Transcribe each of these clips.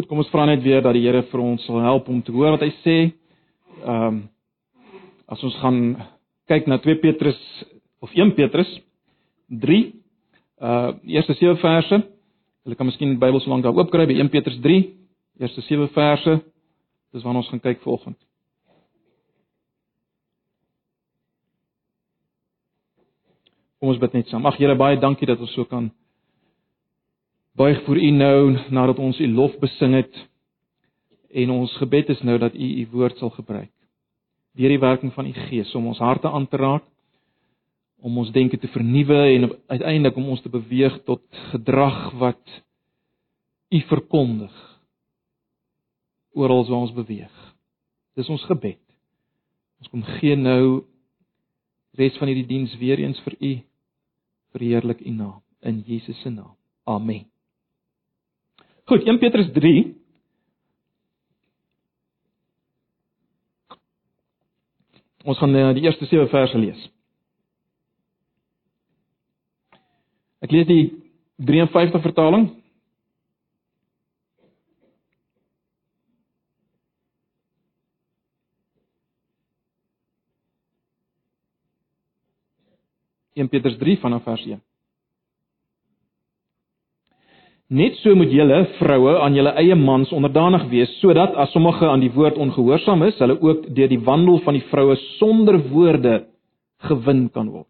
Goed, kom ons vra net weer dat die Here vir ons sal help om te hoor wat hy sê. Ehm um, as ons gaan kyk na 2 Petrus of 1 Petrus 3 uh eerste 7 verse. Julle kan miskien die Bybel so lank daar oop kry by 1 Petrus 3, eerste 7 verse. Dis waarna ons gaan kyk vanoggend. Kom ons bid net saam. Ag Here, baie dankie dat ons so kan buig voor U nou nadat ons U lof besing het. En ons gebed is nou dat U U woord sal gebruik. Deur die werking van U Gees om ons harte aan te raak, om ons denke te vernuwe en uiteindelik om ons te beweeg tot gedrag wat U verkondig oral waar ons beweeg. Dis ons gebed. Ons kom gee nou res van hierdie diens weer eens vir U verheerlik U naam in Jesus se naam. Amen. Goed, 1 Petrus 3. Ons gaan uh, die eerste 7 verse lees. Ek lees die 53 vertaling. In Petrus 3 vanaf vers 1. Net so moet julle vroue aan julle eie mans onderdanig wees, sodat as sommige aan die woord ongehoorsaam is, hulle ook deur die wandel van die vroue sonder woorde gewin kan word.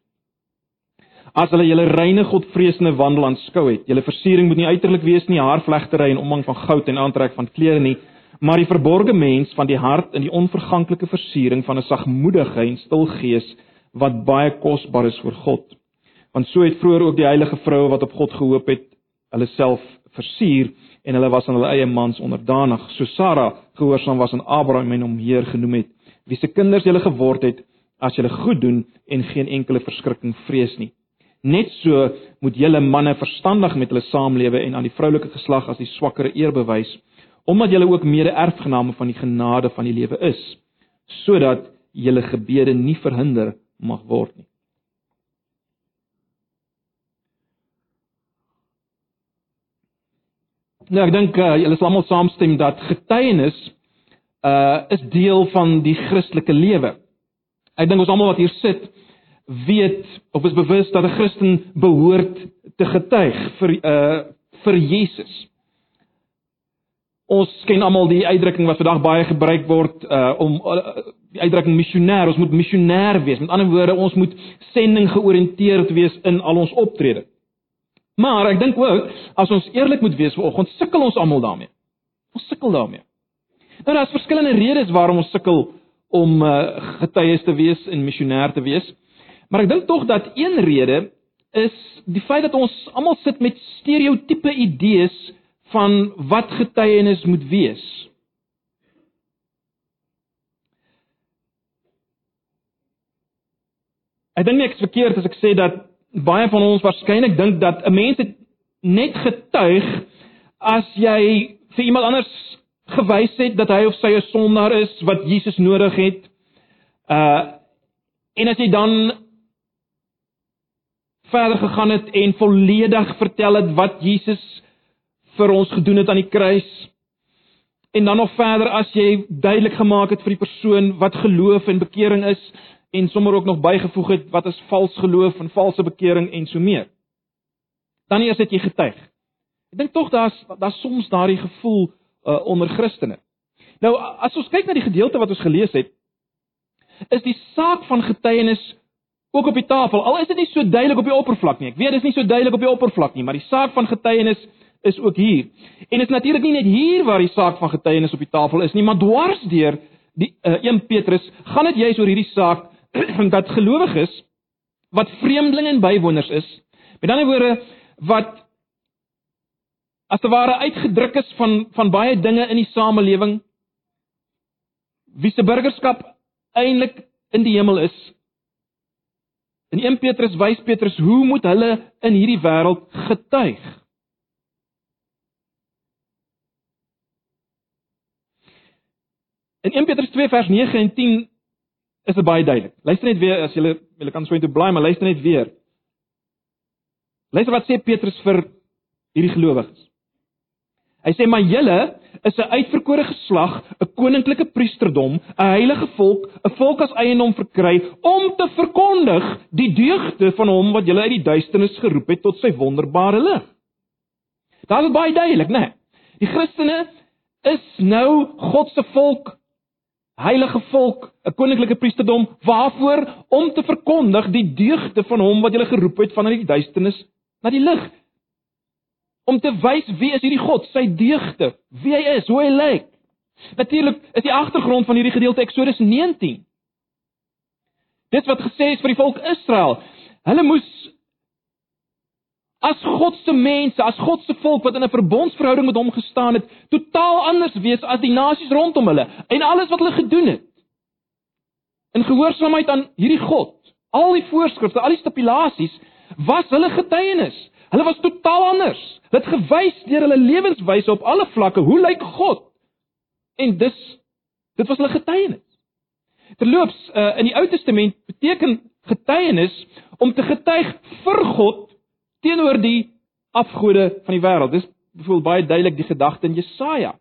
As hulle julle reine godvreesende wandel aanskou het, julle versiering moet nie uiterlik wees nie, haarvlegtery en omhang van goud en aantrek van klere nie, maar die verborgde mens van die hart in die onverganklike versiering van 'n sagmoedige en stil gees wat baie kosbaar is vir God. Want so het vroeër ook die heilige vroue wat op God gehoop het, hulle self versier en hulle was aan hulle eie mans onderdanig, so Sara gehoorsaam was aan Abraham en hom Heer genoem het, wie se kinders julle geword het as julle goed doen en geen enkele verskrikking vrees nie. Net so moet julle manne verstandig met hulle saamlewe en aan die vroulike geslag as die swakkere eer bewys, omdat julle ook mede-erfgename van die genade van die lewe is, sodat julle gebede nie verhinder mag word nie. Nou ek dink uh, julle sal almal saamstem dat getuienis uh is deel van die Christelike lewe. Ek dink ons almal wat hier sit weet of is bewus dat 'n Christen behoort te getuig vir uh vir Jesus. Ons ken almal die uitdrukking wat vandag baie gebruik word uh om uh, die uitdrukking missionêr, ons moet missionêr wees. Met ander woorde, ons moet sending georiënteerd wees in al ons optrede. Maar ek dink ook as ons eerlik moet wees vanoggend, sukkel ons almal daarmee. Ons sukkel daarmee. Nou daar's verskillende redes waarom ons sukkel om uh, getuies te wees en missionêr te wees. Maar ek dink tog dat een rede is die feit dat ons almal sit met stereotipe idees van wat getuienis moet wees. Ek dink nie ek is verkeerd as ek sê dat baie van ons waarskynlik dink dat 'n mens net getuig as jy vir iemand anders gewys het dat hy of sy 'n sondaar is wat Jesus nodig het. Uh en as jy dan verder gegaan het en volledig vertel het wat Jesus vir ons gedoen het aan die kruis en dan nog verder as jy duidelik gemaak het vir die persoon wat geloof en bekering is en sommer ook nog bygevoeg het wat is vals geloof en valse bekering en so meer. Dan eers het jy getuig. Ek dink tog daar's daar's soms daardie gevoel uh, onder Christene. Nou as ons kyk na die gedeelte wat ons gelees het, is die saak van getuienis ook op die tafel. Al is dit nie so duidelik op die oppervlak nie. Ek weet dit is nie so duidelik op die oppervlak nie, maar die saak van getuienis is ook hier. En dit is natuurlik nie net hier waar die saak van getuienis op die tafel is nie, maar dwars deur die uh, 1 Petrus gaan dit juis oor hierdie saak dat gelowiges wat vreemdelinge en bywoners is, met ander woorde wat as te ware uitgedruk is van van baie dinge in die samelewing wie se burgerskap eintlik in die hemel is. In 1 Petrus wys Petrus hoe moet hulle in hierdie wêreld getuig? In 1 Petrus 2 vers 9 en 10 is dit baie duidelik. Luister net weer as jy jy kan so intoe bly, maar luister net weer. Luister wat sê Petrus vir hierdie gelowiges. Hy sê maar julle is 'n uitverkore geslag, 'n koninklike priesterdom, 'n heilige volk, 'n volk as eiendom verkry om te verkondig die deugde van hom wat julle uit die duisternis geroep het tot sy wonderbare lig. Dit is baie duidelik, né? Nee. Die Christene is nou God se volk, heilige volk, 'n koninklike priesterdom, waarvoor om te verkondig die deugde van hom wat julle geroep het vanuit die duisternis na die lig om te wys wie is hierdie God, sy deugde, wie hy is, hoe hy lyk. Natuurlik is die agtergrond van hierdie gedeelte Eksodus 19. Dit wat gesê is vir die volk Israel. Hulle moes as God se mense, as God se volk wat in 'n verbondsverhouding met hom gestaan het, totaal anders wees as die nasies rondom hulle en alles wat hulle gedoen het. In gehoorsaamheid aan hierdie God, al die voorskrifte, al die stipulasies was hulle getuienis. Hulle was totaal anders. Dit gewys deur hulle lewenswyse op alle vlakke hoe lyk God? En dis dit was hulle getuienis. Terloops, uh, in die Ou Testament beteken getuienis om te getuig vir God teenoor die afgode van die wêreld. Dis byvoorbeeld baie duidelik die gedagte in Jesaja.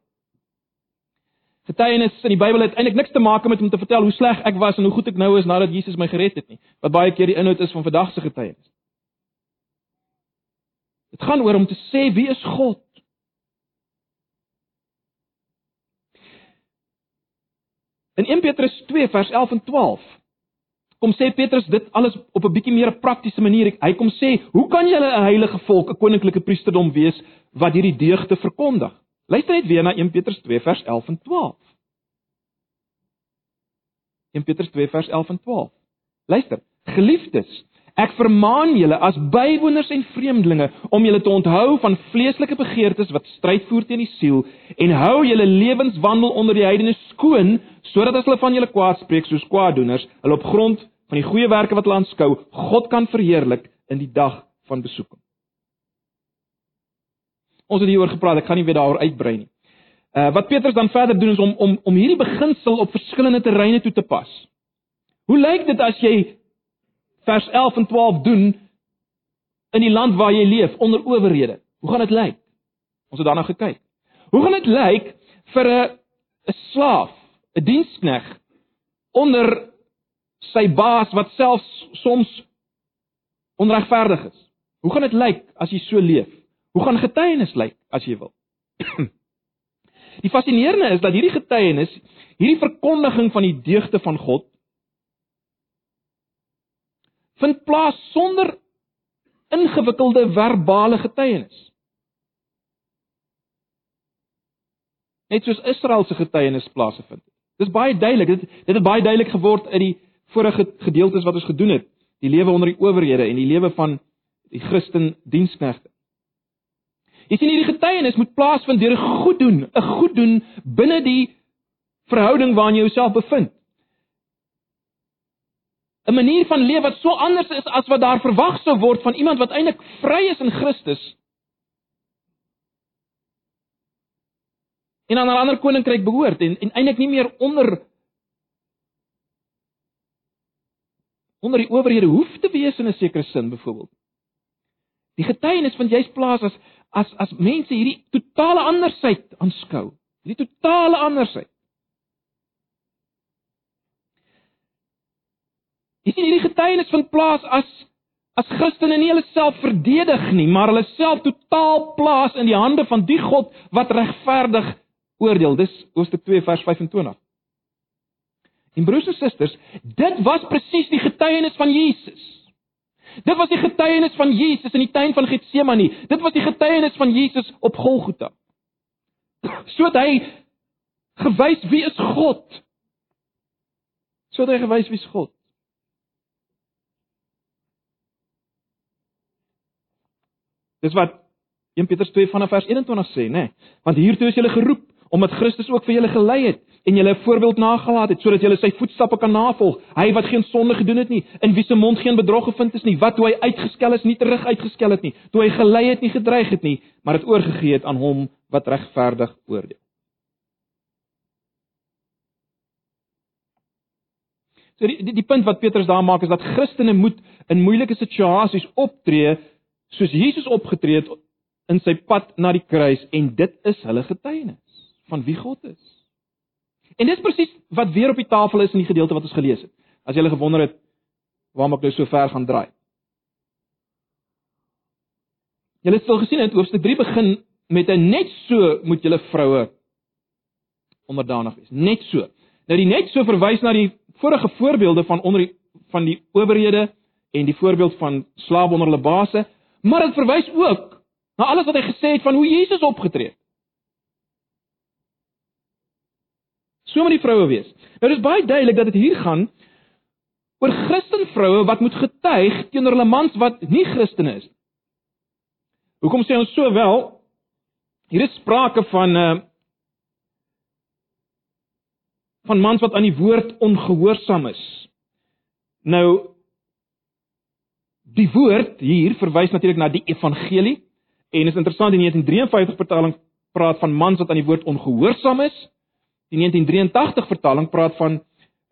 Getuienis in die Bybel het eintlik niks te maak met om te vertel hoe sleg ek was en hoe goed ek nou is nadat Jesus my gered het nie. Wat baie keer die inhoud is van vandag se getuienis. Dit gaan oor om te sê wie is God? In 1 Petrus 2 vers 11 en 12 kom sê Petrus dit alles op 'n bietjie meer praktiese manier. Hy kom sê, "Hoe kan julle 'n heilige volk, 'n koninklike priesterdom wees wat hierdie deugde verkondig?" Luister net weer na 1 Petrus 2 vers 11 en 12. 1 Petrus 2 vers 11 en 12. Luister, geliefdes, Ek vermaan julle as bywoners en vreemdelinge om julle te onthou van vleeslike begeertes wat stryd voer teen die siel en hou julle lewenswandel onder die heidene skoon sodat as hulle van julle kwaad spreek soos kwaaddoeners, hulle op grond van die goeie werke wat hulle aanskou, God kan verheerlik in die dag van besoeking. Ons het hieroor gepraat, ek gaan nie weer daaroor uitbrei nie. Uh wat Petrus dan verder doen is om om om hierdie beginsel op verskillende terreine toe te pas. Hoe lyk dit as jy vers 11 en 12 doen in die land waar jy leef onder owerhede. Hoe gaan dit lyk? Ons het daarna gekyk. Hoe gaan dit lyk vir 'n 'n slaaf, 'n dienskneg onder sy baas wat selfs soms onregverdig is? Hoe gaan dit lyk as jy so leef? Hoe gaan getuienis lyk as jy wil? Die fascinerende is dat hierdie getuienis, hierdie verkondiging van die deugde van God vind plaas sonder ingewikkelde verbale getuienis. Net soos Israel se getuienis plaasgevind het. Dis baie duidelik. Dit dit het baie duidelik geword uit die vorige gedeeltes wat ons gedoen het. Die lewe onder die owerhede en die lewe van die Christen diensknegte. Jy sien hierdie getuienis moet plaasvind deur goed doen, 'n goed doen binne die verhouding waarin jy jouself bevind. 'n manier van lewe wat so anders is as wat daar verwag sou word van iemand wat eintlik vry is in Christus. En aan 'n ander koninkryk behoort en en eintlik nie meer onder onder die owerhede hoef te wees in 'n sekere sin byvoorbeeld. Die getuienis van jy's plaas as as as mense hierdie totale andersheid aanskou. Hierdie totale andersheid. Jy sien hierdie getuienis vind plaas as as Christene nie hulle self verdedig nie, maar hulle self totaal plaas in die hande van die God wat regverdig oordeel. Dis Hoofstuk 2 vers 25. En broers en susters, dit was presies die getuienis van Jesus. Dit was die getuienis van Jesus in die tuin van Getsemane. Dit was die getuienis van Jesus op Golgotha. So het hy gewys wie is God. So het hy gewys wie is God. Dis wat 1 Petrus 2 vanaf vers 21 sê, né? Nee, want hiertoe is julle geroep omdat Christus ook vir julle gelei het en julle 'n voorbeeld nagelaat het sodat julle sy voetstappe kan navolg. Hy wat geen sonde gedoen het nie, in wie se mond geen bedrog gevind is nie, wat toe hy uitgeskel is nie terug uitgeskel het nie, toe hy gelei het nie gedreig het nie, maar het oorgegee het aan hom wat regverdig oordeel. So die, die die punt wat Petrus daar maak is dat Christene moet in moeilike situasies optree soos Jesus opgetree het in sy pad na die kruis en dit is hulle getuienis van wie God is. En dis presies wat weer op die tafel is in die gedeelte wat ons gelees het. As jy gele gewonder het waarom ek nou so ver gaan draai. Julle het al gesien het hoofstuk 3 begin met 'n net so moet julle vroue onderdanig wees. Net so. Nou die net so verwys na die vorige voorbeelde van onder die van die owerhede en die voorbeeld van slawe onder hulle baase, maar dit verwys ook na alles wat hy gesê het van hoe Jesus opgetree het. So moet die vroue wees. Nou dis baie duidelik dat dit hier gaan oor Christen vroue wat moet getuig teenoor hulle mans wat nie Christene is nie. Hoekom sê ons so wel? Hier is sprake van uh van mans wat aan die woord ongehoorsaam is. Nou die woord hier verwys natuurlik na die evangelie en is interessant die 1953 vertaling praat van mans wat aan die woord ongehoorsaam is. Die 1983 vertaling praat van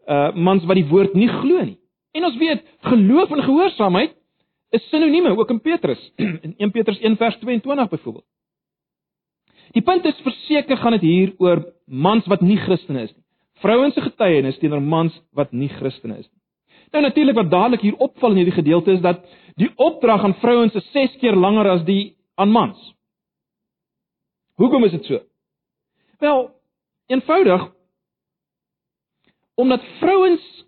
uh mans wat die woord nie glo nie. En ons weet geloof en gehoorsaamheid is sinonieme ook in Petrus in 1 Petrus 1 vers 22 byvoorbeeld. Die punt is verseker gaan dit hier oor mans wat nie Christene is nie. Vrouens se getuienis teenoor mans wat nie Christene is nie. Nou natuurlik wat dadelik hier opval in hierdie gedeelte is dat die opdrag aan vrouens is 6 keer langer as die aan mans. Hoekom is dit so? Wel, eenvoudig omdat vrouens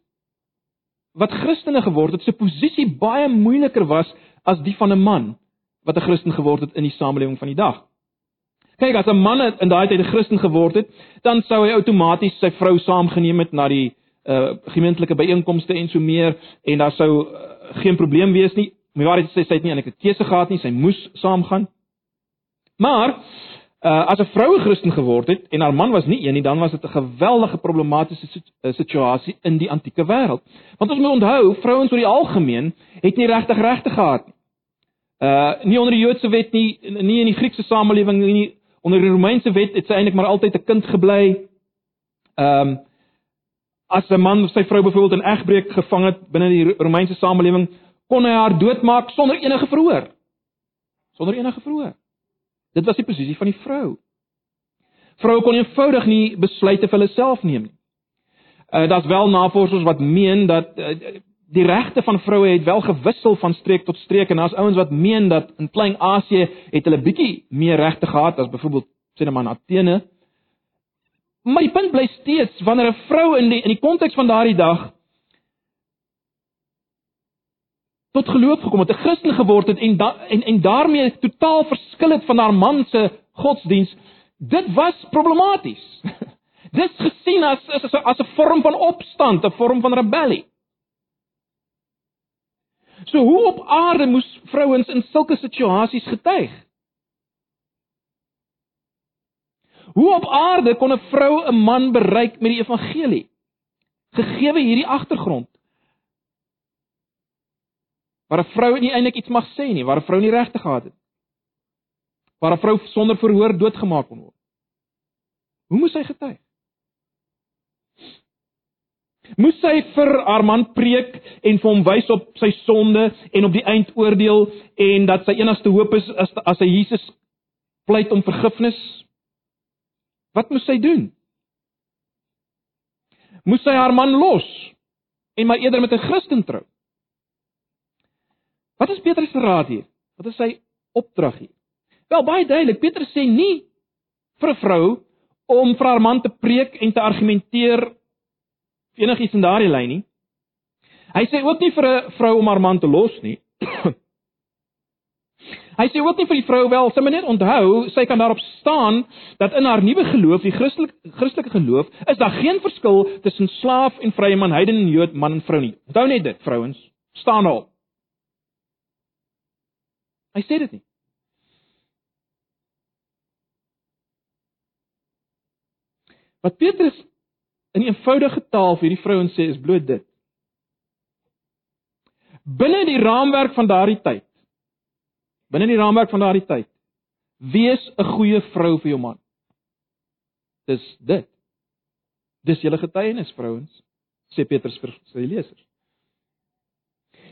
wat Christene geword het, se posisie baie moeiliker was as die van 'n man wat 'n Christen geword het in die samelewing van die dag. Kyk, as 'n man in daai tyd 'n Christen geword het, dan sou hy outomaties sy vrou saamgeneem het na die uh gemeentelike byeenkomste en so meer en daar sou uh, geen probleem wees nie. My waarheid sê sy het nie eintlik 'n keuse gehad nie, sy moes saamgaan. Maar uh as 'n vroue Christen geword het en haar man was nie een nie, dan was dit 'n geweldige problematiese situasie in die antieke wêreld. Want ons moet onthou, vrouens oor die algemeen het nie regtig regte gehad nie. Uh nie onder die Joodse wet nie, nie in die Griekse samelewing nie, onder die Romeinse wet het sy eintlik maar altyd 'n kind gebly. Ehm um, as 'n man sy vrou byvoorbeeld in egbreek gevang het binne die Romeinse samelewing, kon hy haar doodmaak sonder enige verhoor. Sonder enige verhoor. Dit was die posisie van die vrou. Vroue kon eenvoudig nie besluite vir hulle self neem nie. Uh daar's wel navorsers wat meen dat uh, die regte van vroue het wel gewissel van streek tot streek en daar's ouens wat meen dat in Klein-Asië het hulle bietjie meer regte gehad as byvoorbeeld sê net maar in Athene. Maar die punt bly steeds wanneer 'n vrou in die in die konteks van daardie dag tot geloof gekom het, 'n Christen geword het en da, en en daarmee totaal verskil het van haar man se godsdiens, dit was problematies. Dis gesien as as as 'n vorm van opstand, 'n vorm van rebellie. So hoe op aarde moes vrouens in sulke situasies getuig? Hoe op aarde kon 'n vrou 'n man bereik met die evangelie? Gegee hierdie agtergrond. Waar 'n vrou nie eintlik iets mag sê nie, waar 'n vrou nie regte gehad het. Waar 'n vrou sonder verhoor doodgemaak kon word. Hoe moes sy getuig? Moes sy vir haar man preek en vir hom wys op sy sonde en op die eindoordeel en dat sy enigste hoop is as as hy Jesus pleit om vergifnis? Wat moes sy doen? Moes sy haar man los en maar eerder met 'n Christen trou? Wat is Petrus se raad hier? Wat is sy opdrag hier? Wel baie duidelik, Petrus sê nie vir 'n vrou om vir haar man te preek en te argumenteer enigiets in daardie lyn nie. Hy sê ook nie vir 'n vrou om haar man te los nie. Hy sê ook nie vir die vrou wel, sy moet net onthou, sy kan daarop staan dat in haar nuwe geloof, die Christelike Christelike geloof, is daar geen verskil tussen slaaf en vrye man, heiden en Jood, man en vrou nie. Onthou net dit, vrouens, staan al. Hy sê dit nie. Wat Petrus in eenvoudige taal vir hierdie vrouens sê is bloot dit. Binne die raamwerk van daardie tyd. Binne die raamwerk van daardie tyd. Wees 'n goeie vrou vir jou man. Dis dit. Dis julle getuienis vrouens, sê Petrus vir sy lesers.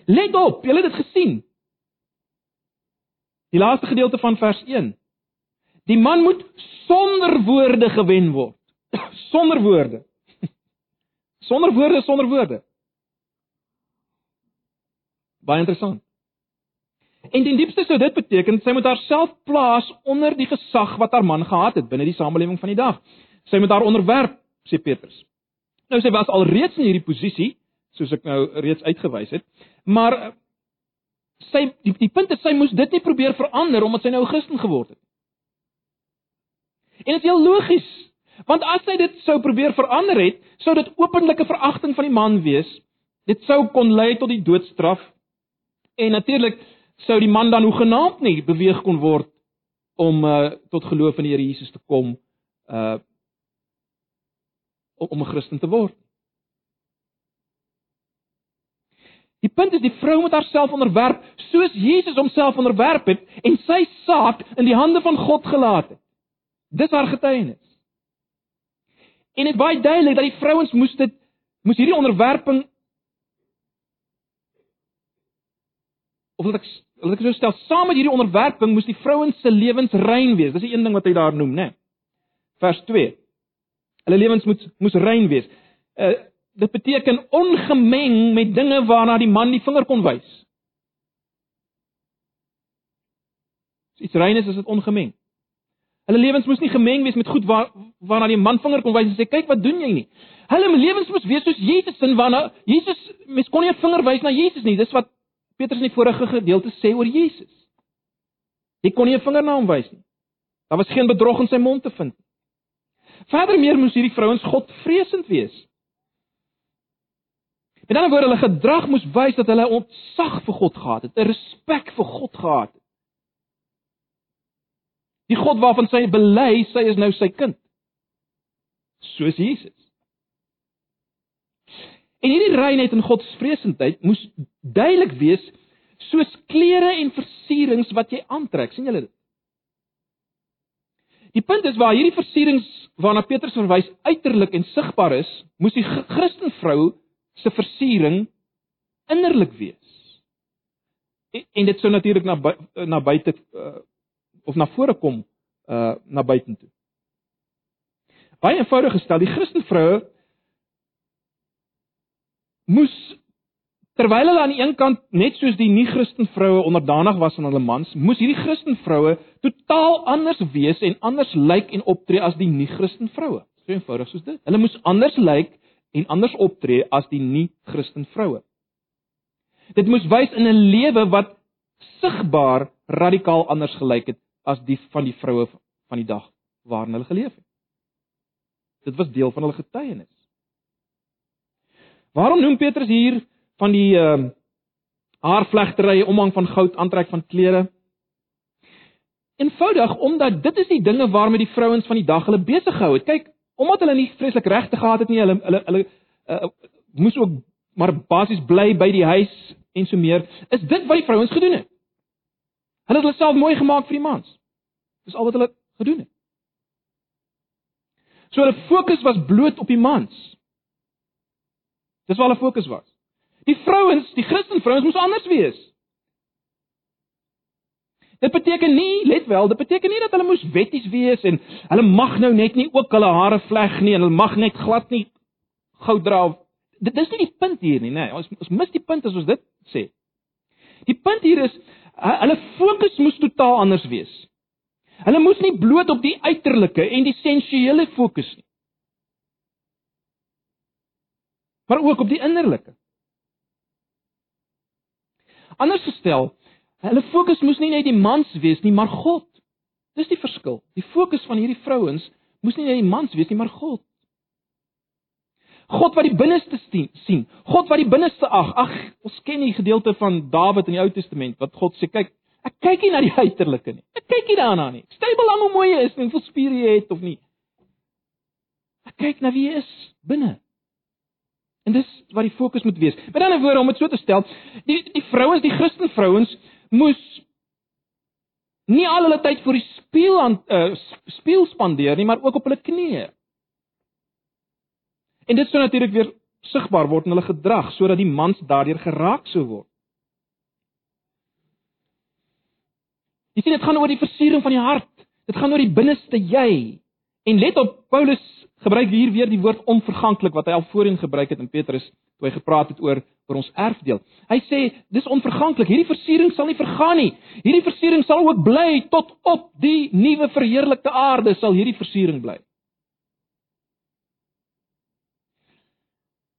Let op, julle het dit gesien. Die laaste gedeelte van vers 1. Die man moet sonder woorde gewen word. sonder woorde. sonder woorde, sonder woorde. Baie interessant. En die diepste sou dit beteken sy moet haarself plaas onder die gesag wat haar man gehad het binne die samelewing van die dag. Sy moet haar onderwerp, sê Petrus. Nou sy was alreeds in hierdie posisie, soos ek nou reeds uitgewys het, maar eh, sy die, die punt is sy moes dit nie probeer verander omdat sy nou 'n Christen geword het. En dit is heel logies, want as sy dit sou probeer verander het, sou dit openlike veragting van die man wees. Dit sou kon lei tot die doodstraf. En natuurlik sou die man dan hoegenaamd nie beweeg kon word om uh, tot geloof in die Here Jesus te kom uh om 'n Christen te word. Die punt is die vrou moet haarself onderwerp soos Jesus homself onderwerp het en sy saak in die hande van God gelaat het. Dis haar getuienis. En dit baie duidelik dat die vrouens moes dit moes hierdie onderwerping of laat ek laat ek so stel, saam met hierdie onderwerping moes die vrouens se lewens rein wees. Dis die een ding wat hy daar noem, né? Vers 2. Hulle lewens moet moes rein wees. Uh dit beteken ongemeng met dinge waarna die man die vinger kon wys. As iets rein is, is dit ongemeng. Hulle lewens moes nie gemeng wees met goed waar waarna die man vinger kon wys en sê kyk wat doen jy nie. Hulle lewens moes wees soos Jesus sin waarna Jesus mens kon nie 'n vinger wys na Jesus nie. Dis wat Petrus in die vorige gedeelte sê oor Jesus. Jy kon nie 'n vinger na hom wys nie. Daar was geen bedrog in sy mond te vind nie. Verder meer moes hierdie vrouens Godvreesend wees. Met ander woorde, hulle gedrag moes wys dat hulle ontzag vir God gehad het, 'n respek vir God gehad het. Die God waarvan sy bely sy is nou sy kind. Soos Jesus. En hierdie reinheid en godsvreesendheid moes duidelik wees soos klere en versierings wat jy aantrek, sien julle dit? Die punt is waar hierdie versierings waarna Petrus verwys uiterlik en sigbaar is, moes die Christenvrou se versiering innerlik wees. En, en dit sou natuurlik na na buite uh, of na vore kom uh na buitentoe. Baie eenvoudig gestel, die Christenvroue moes terwyl hulle aan die een kant net soos die nie-Christen vroue onderdanig was aan hulle mans, moes hierdie Christen vroue totaal anders wees en anders lyk en optree as die nie-Christen vroue. So eenvoudig soos dit. Hulle moes anders lyk en anders optree as die nie-Christen vroue. Dit moes wys in 'n lewe wat sigbaar radikaal anders gelyk het as die van die vroue van die dag waarin hulle geleef het. Dit was deel van hulle getuienis. Waarom noem Petrus hier van die ehm uh, haarvlegtery, omhang van goud, aantrek van klere? Eenvoudig omdat dit is die dinge waarmee die vrouens van die dag hulle besig gehou het. Kyk, omdat hulle nie vreeslik regte gehad het nie, hulle hulle hulle uh, moes ook maar basies bly by die huis en so meer. Is dit wat die vrouens gedoen het? Hulle het hulle self mooi gemaak vir die mans. Dis al wat hulle gedoen het. So hulle fokus was bloot op die mans. Dis waar hulle fokus was. Die vrouens, die Christen vrouens moes anders wees. Dit beteken nie, let wel, dit beteken nie dat hulle moes wetties wees en hulle mag nou net nie ook hulle hare vleg nie en hulle mag net glad nie goud dra. Dit is nie die punt hier nie, nê. Nee. Ons ons mis die punt as ons dit sê. Die punt hier is hulle fokus moes totaal anders wees. Hulle moes nie bloot op die uiterlike en die sensuele fokus nie. maar ook op die innerlike. Anders gestel, hulle fokus moes nie net die mans wees nie, maar God. Dis die verskil. Die fokus van hierdie vrouens moes nie net die mans wees nie, maar God. God wat die binneste sien, God wat die binneste ag. Ag, ons ken die gedeelte van Dawid in die Ou Testament wat God sê, kyk, ek kyk nie na die uiterlike nie. Ek kyk nie daarna nie. Stel belang hoe mooi jy is en hoeveel spiere jy het of nie. Ek kyk na wie jy is binne. En dis wat die fokus moet wees. Met ander woorde om dit so te stel, die die vrouens, die Christen vrouens moes nie al hulle tyd voor die spieël aan uh, spieël spandeer nie, maar ook op hulle knieë. En dit sou natuurlik weer sigbaar word in hulle gedrag sodat die mans daardeur geraak sou word. Jy sien dit gaan oor die versiering van die hart. Dit gaan oor die binneste jy. En let op, Paulus gebruik hier weer die woord onverganklik wat hy al voorheen gebruik het in Petrus toe hy gepraat het oor oor ons erfdeel. Hy sê dis onverganklik. Hierdie versiering sal nie vergaan nie. Hierdie versiering sal ook bly tot op die nuwe verheerlikte aarde sal hierdie versiering bly.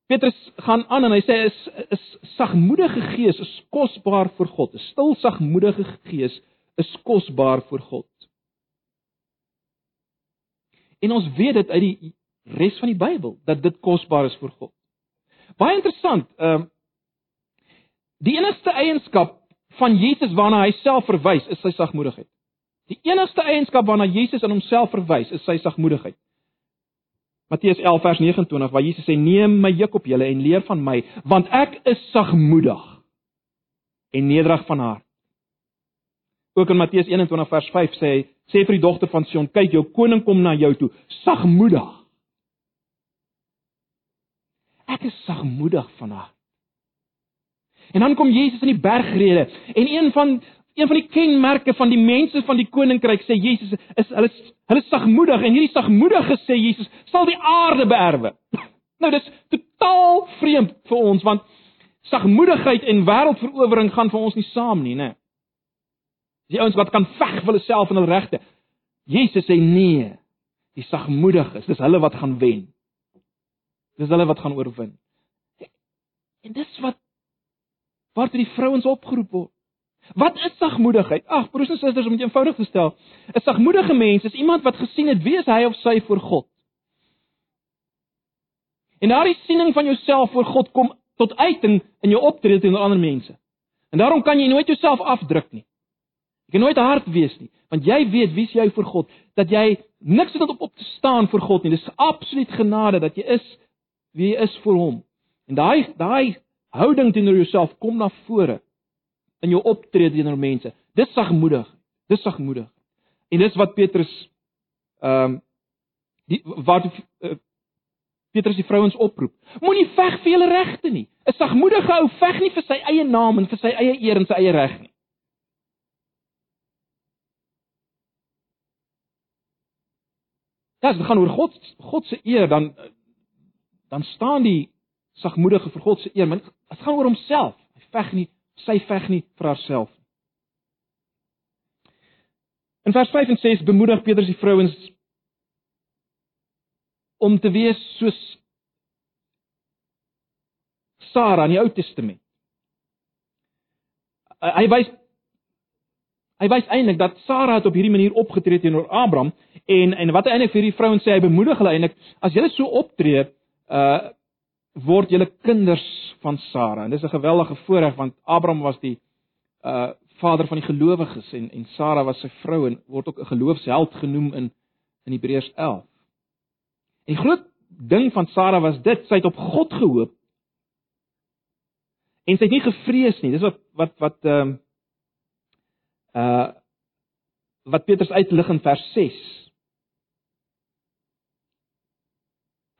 Petrus gaan aan en hy sê is is sagmoedige gees is kosbaar vir God. 'n Stil sagmoedige gees is kosbaar vir God. En ons weet dit uit die res van die Bybel dat dit kosbaar is vir God. Baie interessant. Ehm uh, die enigste eienskap van Jesus waarna hy self verwys is sy sagmoedigheid. Die enigste eienskap waarna Jesus in homself verwys is sy sagmoedigheid. Matteus 11 vers 29 waar Jesus sê: "Neem my juk op julle en leer van my, want ek is sagmoedig en nederig van hart." Ook in Matteus 21 vers 5 sê hy: "Sê vir die dogter van Sion, kyk jou koning kom na jou toe, sagmoedig." Ek is sagmoedig van hart. En dan kom Jesus in die bergrede en een van een van die kenmerke van die mense van die koninkryk sê Jesus is hulle hulle sagmoedig en hierdie sagmoedige sê Jesus sal die aarde beerwe. Nou dis totaal vreemd vir ons want sagmoedigheid en wêreldverowering gaan vir ons nie saam nie, né? Die ouens wat kan veg vir hulle self en hulle regte. Jesus sê nee. Die sagmoediges, dis hulle wat gaan wen. Dis hulle wat gaan oorwin. En dis wat waartoe die vrouens opgeroep word. Wat is sagmoedigheid? Ag, broers en susters, om dit eenvoudig te stel, 'n sagmoedige mens is iemand wat gesien het wie is hy of sy voor God. En daardie siening van jouself voor God kom tot uiting in jou optrede teenoor ander mense. En daarom kan jy nooit jouself afdruk nie. Jy kan nooit hard wees nie, want jy weet wie jy voor God, dat jy niks het op op te staan voor God nie. Dis absoluut genade dat jy is wie jy is vir hom. En daai daai houding teenoor jouself kom na vore in jou optrede teenoor mense. Dis sagmoedig. Dis sagmoedig. En dis wat Petrus ehm um, die wat uh, Petrus die vrouens oproep. Moenie veg vir julle regte nie. 'n Sagmoedige ou veg nie vir sy eie naam en vir sy eie eer en sy eie reg nie. Ja, dit gaan oor God God se eer dan dan staan die sagmoedige vir God se eer, maar dit gaan oor homself. Hy veg nie, sy veg nie vir haarself nie. In vers 5 en 6 bemoedig Petrus die vrouens om te wees soos Sara in die Ou Testament. Hy wys hy wys eintlik dat Sara het op hierdie manier opgetree teenoor Abraham En en wat hy eintlik vir hierdie vrouens sê, hy bemoedig hulle eintlik as julle so optree, uh word julle kinders van Sara. En dis 'n geweldige voorreg want Abraham was die uh vader van die gelowiges en en Sara was sy vrou en word ook 'n geloofsheld genoem in in Hebreërs 11. En die groot ding van Sara was dit, sy het op God gehoop. En sy het nie gevrees nie. Dis wat wat wat ehm uh, uh wat Petrus uitlig in vers 6.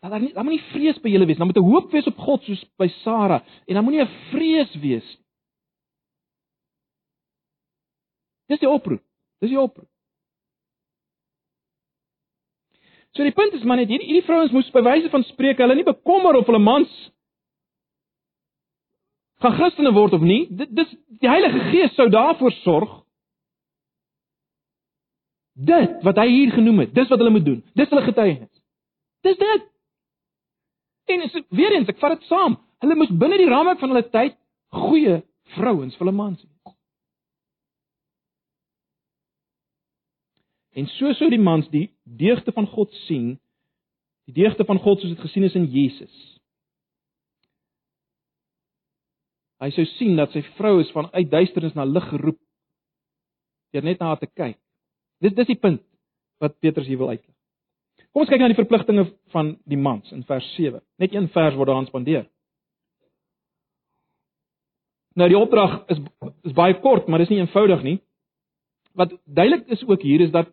Dat daar nie dan moenie vrees by julle wees, dan moet 'n hoop wees op God soos by Sara en dan moenie 'n vrees wees nie. Dis die oproep. Dis die oproep. So die punt is maar net hierdie hierdie vrouens moes by wyse van spreek hulle nie bekommer of hulle mans gaan Christene word of nie. Dit dis die Heilige Gees sou daarvoor sorg. Dit wat hy hier genoem het, dis wat hulle moet doen. Dis hulle getuienis. Dis dit. En is weer eens, ek vat dit saam. Hulle moes binne die raamwerk van hulle tyd goeie vrouens vir hulle mans wees. En so sou die mans die deugde van God sien, die deugde van God soos dit gesien is in Jesus. Hy sou sien dat sy vrou is van uit duisternis na lig geroep deur net na haar te kyk. Dis dis die punt wat Petrus hier wil uitlig. Kom ons kyk na die verpligtinge van die mans in vers 7. Net een vers word daar aanspandeer. Nou die opdrag is is baie kort, maar dis nie eenvoudig nie. Wat duidelik is ook hier is dat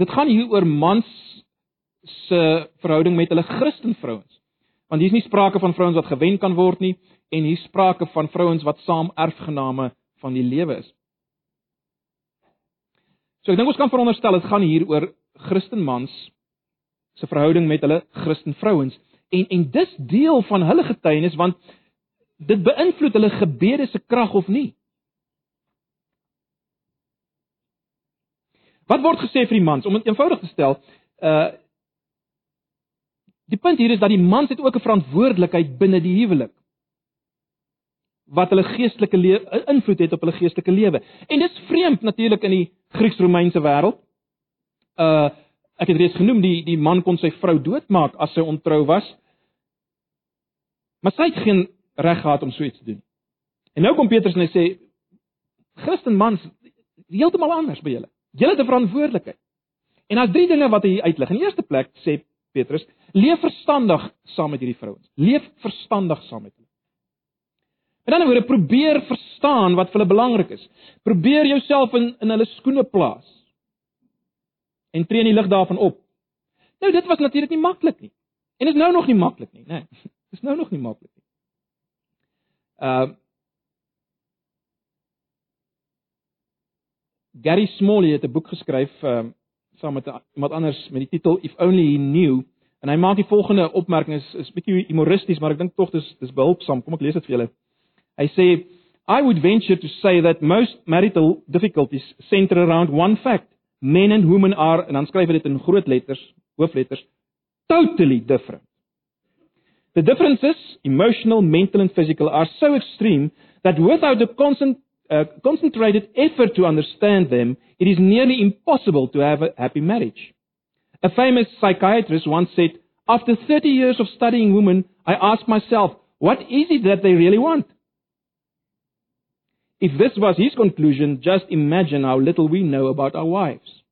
dit gaan hier oor mans se verhouding met hulle Christenvrouens. Want hier is nie sprake van vrouens wat gewen kan word nie en hier sprake van vrouens wat saam erfgename van die lewe is. So ek dink ons kan veronderstel dit gaan hier oor Christen mans se verhouding met hulle Christen vrouens en en dis deel van hulle getuienis want dit beïnvloed hulle gebede se krag of nie. Wat word gesê vir die mans om dit eenvoudig te stel? Uh Die punt hier is dat die mans het ook 'n verantwoordelikheid binne die huwelik wat hulle geestelike invloed het op hulle geestelike lewe. En dit is vreemd natuurlik in die Grieks-Romeinse wêreld. Uh ek het reeds genoem die die man kon sy vrou doodmaak as sy ontrou was. Maar sy het geen reg gehad om so iets te doen. En nou kom Petrus en hy sê Christen mans heeltemal anders by julle. Julle het 'n verantwoordelikheid. En daar's drie dinge wat hy uitlig. In die eerste plek sê Petrus, leef verstandig saam met hierdie vrouens. Leef verstandig saam met hulle. Met ander woorde, probeer verstaan wat vir hulle belangrik is. Probeer jouself in in hulle skoene plaas. En tree in die lig daarvan op. Nou dit was natuurlik nie maklik nie. En is nou nog nie maklik nie, né? Nee, is nou nog nie maklik nie. Uh Gary Smalley het 'n boek geskryf um uh, saam met iemand anders met die titel If Only He Knew en hy maak die volgende opmerking is is bietjie humoristies maar ek dink tog dis dis behulpsaam. Kom ek lees dit vir julle. Hy sê I would venture to say that most marital difficulties center around one fact. Men and women are en dan skryf hy dit in groot letters, hoofletters, totally different. The differences, emotional, mental and physical are so extreme that without a constant uh, concentrated effort to understand them, it is nearly impossible to have a happy marriage. A famous psychiatrist once said, After 30 years of studying women, I ask myself, what is it that they really want? If this was his conclusion, just imagine how little we know about our wives.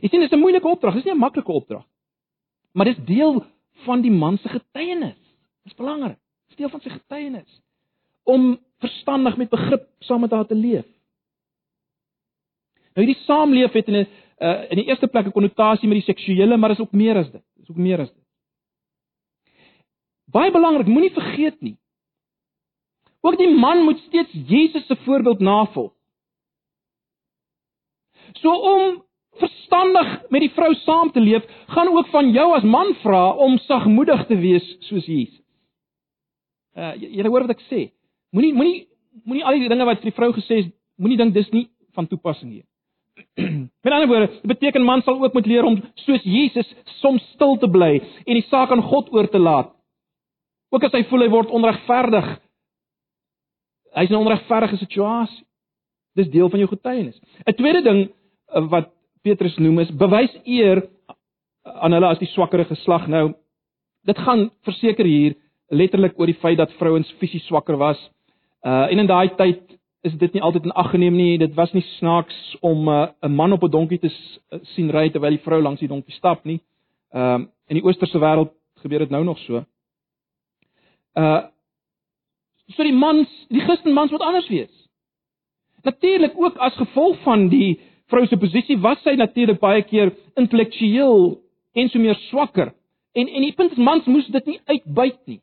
Dit is 'n moeilike opdrag, dit is nie 'n maklike opdrag. Maar dit is deel van die man se getuienis. Dit is belangrik. Dit is deel van sy getuienis om verstandig met begrip saam met haar te leef. Nou hierdie saamleef het in 'n uh, in die eerste plek 'n konnotasie met die seksuele, maar is ook meer as dit. Is ook meer as dit. Baie belangrik, moenie vergeet nie. Ook die man moet steeds Jesus se voorbeeld navolg. So om verstandig met die vrou saam te leef, gaan ook van jou as man vra om sagmoedig te wees soos Jesus. Uh jy hoor wat ek sê. Moenie moenie moenie al die dinge wat die vrou gesê is, moenie dink dis nie van toepassing nie. Met ander woorde, dit beteken man sal ook moet leer om soos Jesus soms stil te bly en die saak aan God oor te laat. Ook as hy voel hy word onregverdig Hy's in 'n onregverdige situasie. Dis deel van jou getuienis. 'n Tweede ding eh, wat Petrus noem is bewys eer aan hulle as die swakkere geslag. Nou dit gaan verseker hier letterlik oor die feit dat vrouens fisies swakker was. Uh en in daai tyd is dit nie altyd in ag geneem nie. Dit was nie snaaks om uh, 'n man op 'n donkie te sien ry terwyl die vrou langs die donkie stap nie. Ehm uh, in die oosterse wêreld gebeur dit nou nog so. Uh so die mans, die Christen mans moet anders wees. Natuurlik ook as gevolg van die vrou se posisie was sy natuurlik baie keer intellektueel en so meer swakker. En en die punt is mans moes dit nie uitbuit nie.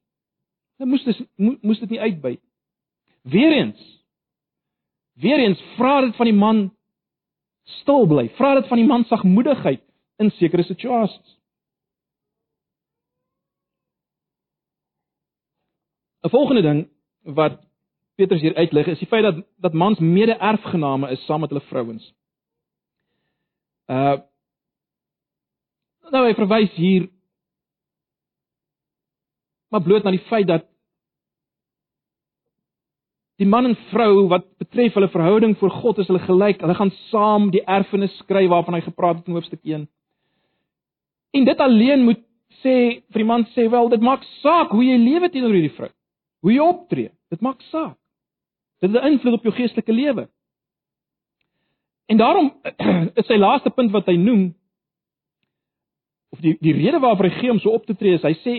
Hulle moes dit moes dit nie uitbuit. Weereens Weereens vra dit van die man stil bly. Vra dit van die man sagmoedigheid in sekere situasies. 'n Volgende ding wat Petrus hier uitlig is die feit dat dat mans mede-erfgename is saam met hulle vrouens. Uh Nou hy verwys hier maar bloot na die feit dat die man en vrou wat betref hulle verhouding voor God is hulle gelyk. Hulle gaan saam die erfenis skryf waarvan hy gepraat het in hoofstuk 1. En dit alleen moet sê vir die man sê wel dit maak saak hoe jy lewe teenoor hierdie vrou. Hoe jy optree. Dit maak saak. Dit het 'n invloed op jou geestelike lewe. En daarom is sy laaste punt wat hy noem of die die rede waarvoor hy gee om so op te tree is hy sê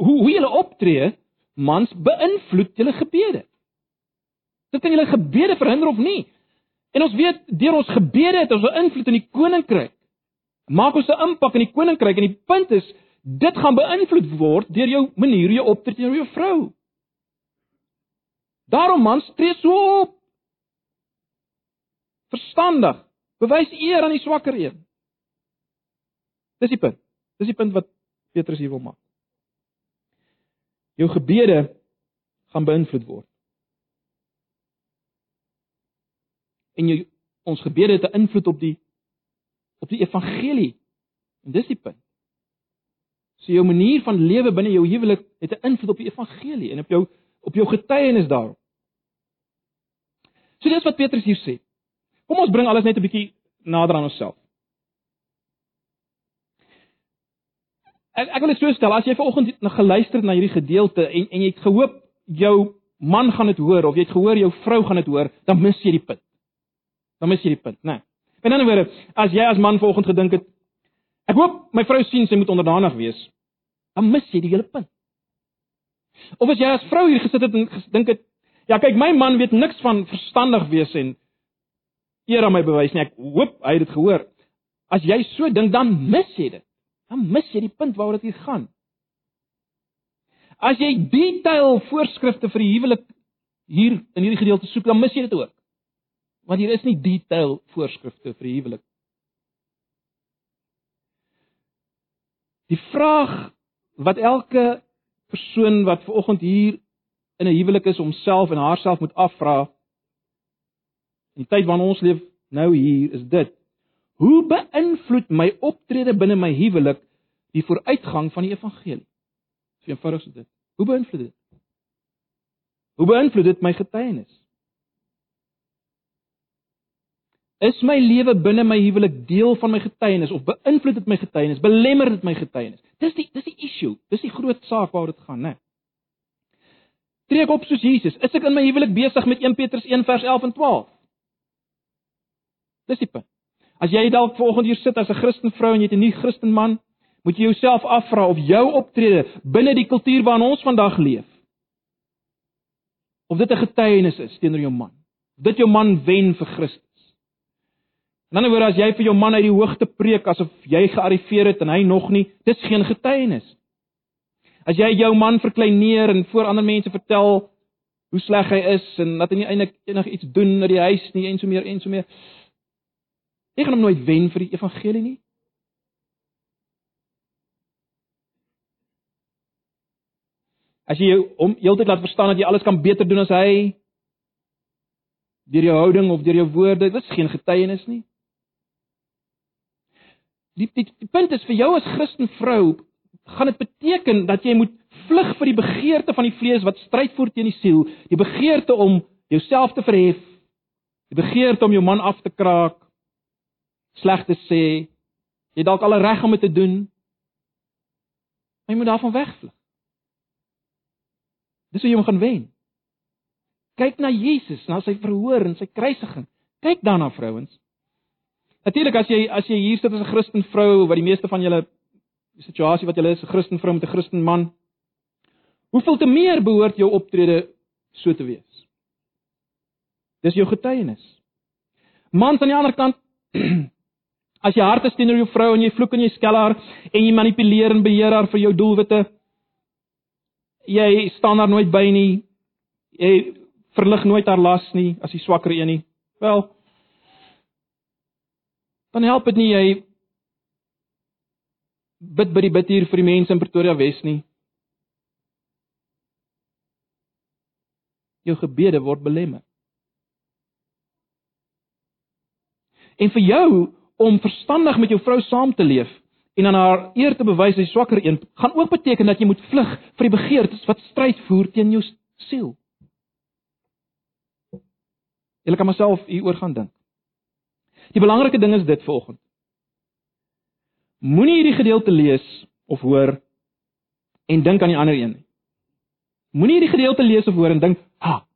hoe hoe jy optree mans beïnvloed julle gebede. Dit kan julle gebede verhinder of nie. En ons weet deur ons gebede het ons 'n invloed in die koninkryk. Maak ons 'n impak in die koninkryk en die punt is dit gaan beïnvloed word deur jou manier hoe jy optree teenoor jou vrou. Daarom mans tree so op. verstandig. Bewys eer aan die swakker een. Dis die punt. Dis die punt wat Petrus hier wil maak. Jou gebede gaan beïnvloed word. En jou ons gebede het 'n invloed op die op die evangelie. En dis die punt. So jou manier van lewe binne jou huwelik het 'n invloed op die evangelie en op jou op jou getuienis daarop. So dis wat Petrus hier sê. Kom ons bring alles net 'n bietjie nader aan onsself. Ek ek wil dit so stel, as jy vanoggend geluister het na hierdie gedeelte en en jy het gehoop jou man gaan dit hoor of jy het gehoor jou vrou gaan dit hoor, dan mis jy die punt. Dan mis jy die punt, né? Nee. In 'n ander woorde, as jy as man vanoggend gedink het ek hoop my vrou sien sy moet onderdanig wees, dan mis jy die hele punt. Of as jy as vrou hier gesit het en gedink het, ja kyk my man weet niks van verstandig wees en eer aan my bewys nie. Ek hoop hy het dit gehoor. As jy so dink, dan mis jy dit. Dan mis jy die punt waaroor dit hier gaan. As jy detail voorskrifte vir die huwelik hier in hierdie gedeelte soek, dan mis jy dit ook. Want hier is nie detail voorskrifte vir die huwelik. Die vraag wat elke persoon wat ver oggend hier in 'n huwelik is homself en haarself moet afvra in die tyd waarin ons leef nou hier is dit hoe beïnvloed my optrede binne my huwelik die vooruitgang van die evangelie? So eenvoudig is dit. Hoe beïnvloed dit? Hoe beïnvloed dit my getuienis is my lewe binne my huwelik deel van my getuienis of beïnvloed dit my getuienis belemmer dit my getuienis dis die dis die issue dis die groot saak waaroor dit gaan né Tree ek op soos Jesus? Is ek in my huwelik besig met 1 Petrus 1 vers 11 en 12? Dis die punt. As jy dalk volgende hier sit as 'n Christen vrou en jy het 'n nuwe Christen man, moet jy jouself afvra of jou optrede binne die kultuur waarin ons vandag leef of dit 'n getuienis is teenoor jou man. Of dit jou man wen vir Christus. In 'n ander woord, as jy vir jou man uit die hoogte preek asof jy gearriveer het en hy nog nie, dis geen getuienis. As jy jou man verkleineer en voor ander mense vertel hoe sleg hy is en dat hy nie eintlik enigiets doen in die huis nie en so meer en so meer, Jy gaan hom nooit wen vir die evangelie nie. As jy hom heeltyd laat verstaan dat jy alles kan beter doen as hy deur jou houding of deur jou woorde, dit is geen getuienis nie. Die, die die punt is vir jou as Christen vrou, gaan dit beteken dat jy moet vlug vir die begeerte van die vlees wat stryd voer teen die siel, die begeerte om jouself te verhef, die begeerte om jou man af te kraak, sleg te sê, jy dalk al reg om dit te doen. Jy moet daarvan wegvlug. Dis hoe jy hom gaan wen. Kyk na Jesus, na sy verhoor en sy kruisiging. Kyk daarna vrouens. Natuurlik as jy as jy hier sit as 'n Christen vrou wat die meeste van julle situasie wat julle is 'n Christen vrou met 'n Christen man, hoeveel te meer behoort jou optrede so te wees? Dis jou getuienis. Mans aan die ander kant As jy hard is teenoor jou vrou en jy vloek en jy skel haar en jy manipuleer en beheer haar vir jou doelwitte, jy staan daar nooit by nie. Jy verlig nooit haar las nie as die swakker een nie. Wel, dan help dit nie jy bid by die bidhuur vir die mense in Pretoria Wes nie. Jou gebede word belemmer. En vir jou om verstandig met jou vrou saam te leef en aan haar eer te bewys die swakker een, gaan ook beteken dat jy moet vlug vir die begeertes wat stryd voer teen jou siel. Jy kan myself hieroor gaan dink. Die belangrike ding is dit volgende. Moenie hierdie gedeelte lees of hoor en dink aan die ander een nie. Moenie hierdie gedeelte lees of hoor en dink, "Ha,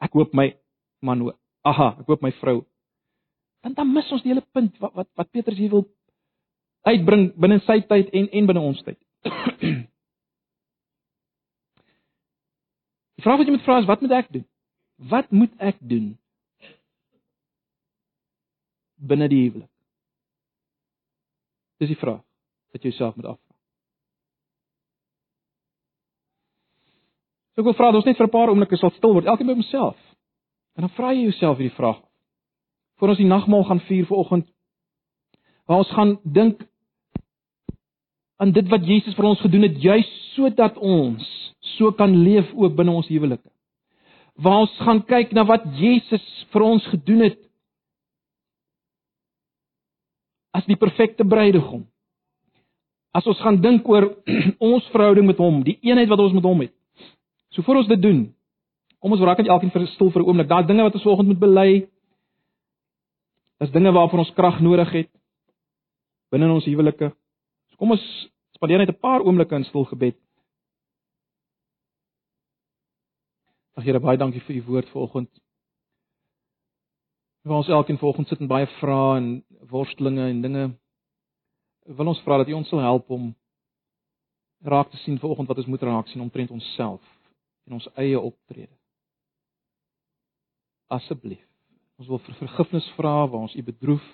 ek hoop my man hoor. Aha, ek hoop my vrou dan dan mis ons die hele punt wat wat, wat Petrus hier wil uitbring binne sy tyd en en binne ons tyd. Die vraag wat jy moet vra is wat moet ek doen? Wat moet ek doen binne die huwelik? Dis die vraag wat jy jouself moet afvra. So ek wil vra dat ons net vir 'n paar oomblikke sal stil word, elkeen by homself. En dan vra jy jouself hierdie vraag: voor ons die nagmaal gaan vier vanoggend waar ons gaan dink aan dit wat Jesus vir ons gedoen het juis sodat ons so kan leef ook binne ons huwelike. Waar ons gaan kyk na wat Jesus vir ons gedoen het as die perfekte bruidegom. As ons gaan dink oor ons verhouding met hom, die eenheid wat ons met hom het. So voor ons dit doen, kom ons raak net elkeen vir 'n stil vir 'n oomblik. Daar's dinge wat ons vanoggend moet bely. Daar's dinge waarvoor ons krag nodig het binne in ons huwelike. So kom ons spandeer net 'n paar oomblikke in stil gebed. Ag Here, baie dankie vir u woord vanoggend. Ons elkeen vanoggend sit en baie vrae en worstelinge en dinge wil ons vra dat u ons sal help om raak te sien vanoggend wat ons moet raak sien omtrent onsself en ons eie optrede. Asseblief. Ons wil vir vergifnis vra waar ons u bedroef.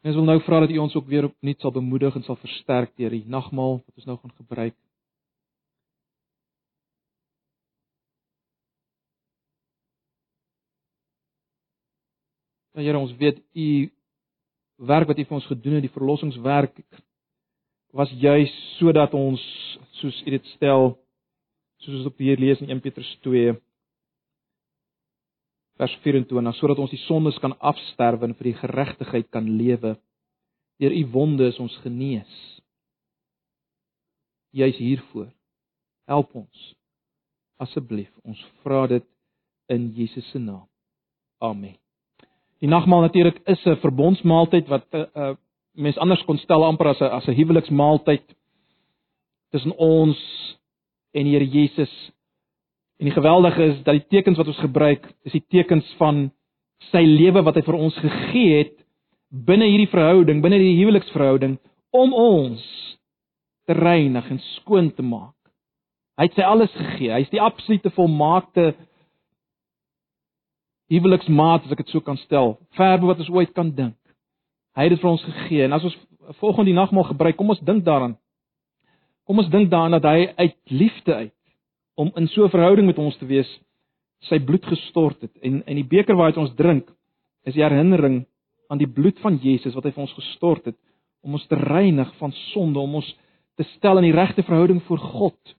En ons wil nou vra dat u ons ook weer opnuut sal bemoedig en sal versterk deur die nagmaal wat ons nou gaan gebruik. Ja Here, ons weet u werk wat u vir ons gedoen het, die verlossingswerk was juis sodat ons soos u dit stel soos ons op hier lees in 1 Petrus 2 vers 24 sodat ons die sondes kan afsterwe en vir die geregtigheid kan lewe. Deur u wonde is ons genees. Juis hiervoor. Help ons asseblief. Ons vra dit in Jesus se naam. Amen. Die nagmaal natuurlik is 'n verbondsmaaltyd wat 'n uh, eh, eh, mens anders kon stel amper as 'n as 'n huweliksmaaltyd tussen ons en die Here Jesus. En die geweldige is dat die tekens wat ons gebruik, is die tekens van sy lewe wat hy vir ons gegee het binne hierdie verhouding, binne die huweliksverhouding om ons te reinig en skoon te maak. Hy het sy alles gegee. Hy is die absolute volmaakte huweliksmaat as ek dit so kan stel, verbe wat ons ooit kan dink. Hy het dit vir ons gegee en as ons volgende die nagmaal gebruik, kom ons dink daaraan. Kom ons dink daaraan dat hy uit liefde uit om in so 'n verhouding met ons te wees, sy bloed gestort het en en die beker waaruit ons drink is die herinnering aan die bloed van Jesus wat hy vir ons gestort het om ons te reinig van sonde, om ons te stel in die regte verhouding voor God,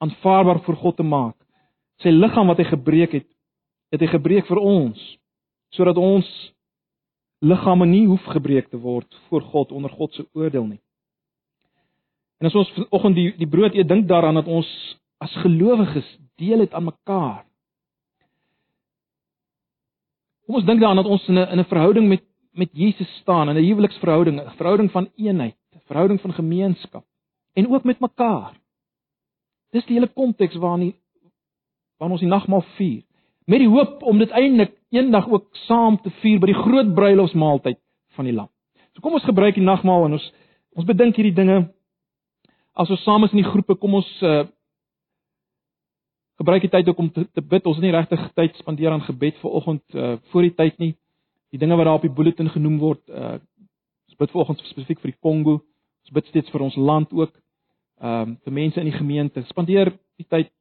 aanvaarbaar voor God te maak. Sy liggaam wat hy gebreek het het hy gebreek vir ons sodat ons liggame nie hoef gebreek te word voor God onder God se oordeel nie. En as ons vanoggend die die brood eet, dink daaraan dat ons as gelowiges deel het aan mekaar. Kom ons dink daaraan dat ons in 'n in 'n verhouding met met Jesus staan, in 'n huweliksverhouding, 'n verhouding van eenheid, 'n verhouding van gemeenskap en ook met mekaar. Dis die hele konteks waarin waarin ons die nagmaal vier met die hoop om dit eintlik eendag ook saam te vier by die groot bruilofsmaaltyd van die Lam. So kom ons gebruik die nagmaal en ons ons bedink hierdie dinge as ons saam is in die groepe, kom ons uh gebruik die tyd ook om te, te bid. Ons het nie regtig tyd spandeer aan gebed vir oggend uh voor die tyd nie. Die dinge wat daar op die bulletin genoem word, uh ons bid vir oggend spesifiek vir die Kongo. Ons bid steeds vir ons land ook. Ehm uh, vir mense in die gemeente. Spandeer die tyd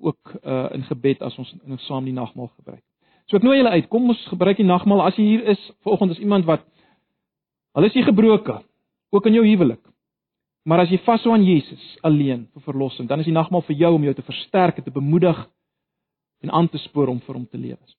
ook uh in gebed as ons in saam die nagmaal gebruik. So ek nooi julle uit, kom ons gebruik die nagmaal as jy hier is vanoggend as iemand wat al is jy gebroke, ook in jou huwelik. Maar as jy vashou aan Jesus alleen vir verlossing, dan is die nagmaal vir jou om jou te versterk te bemoedig en aan te spoor om vir hom te lewe.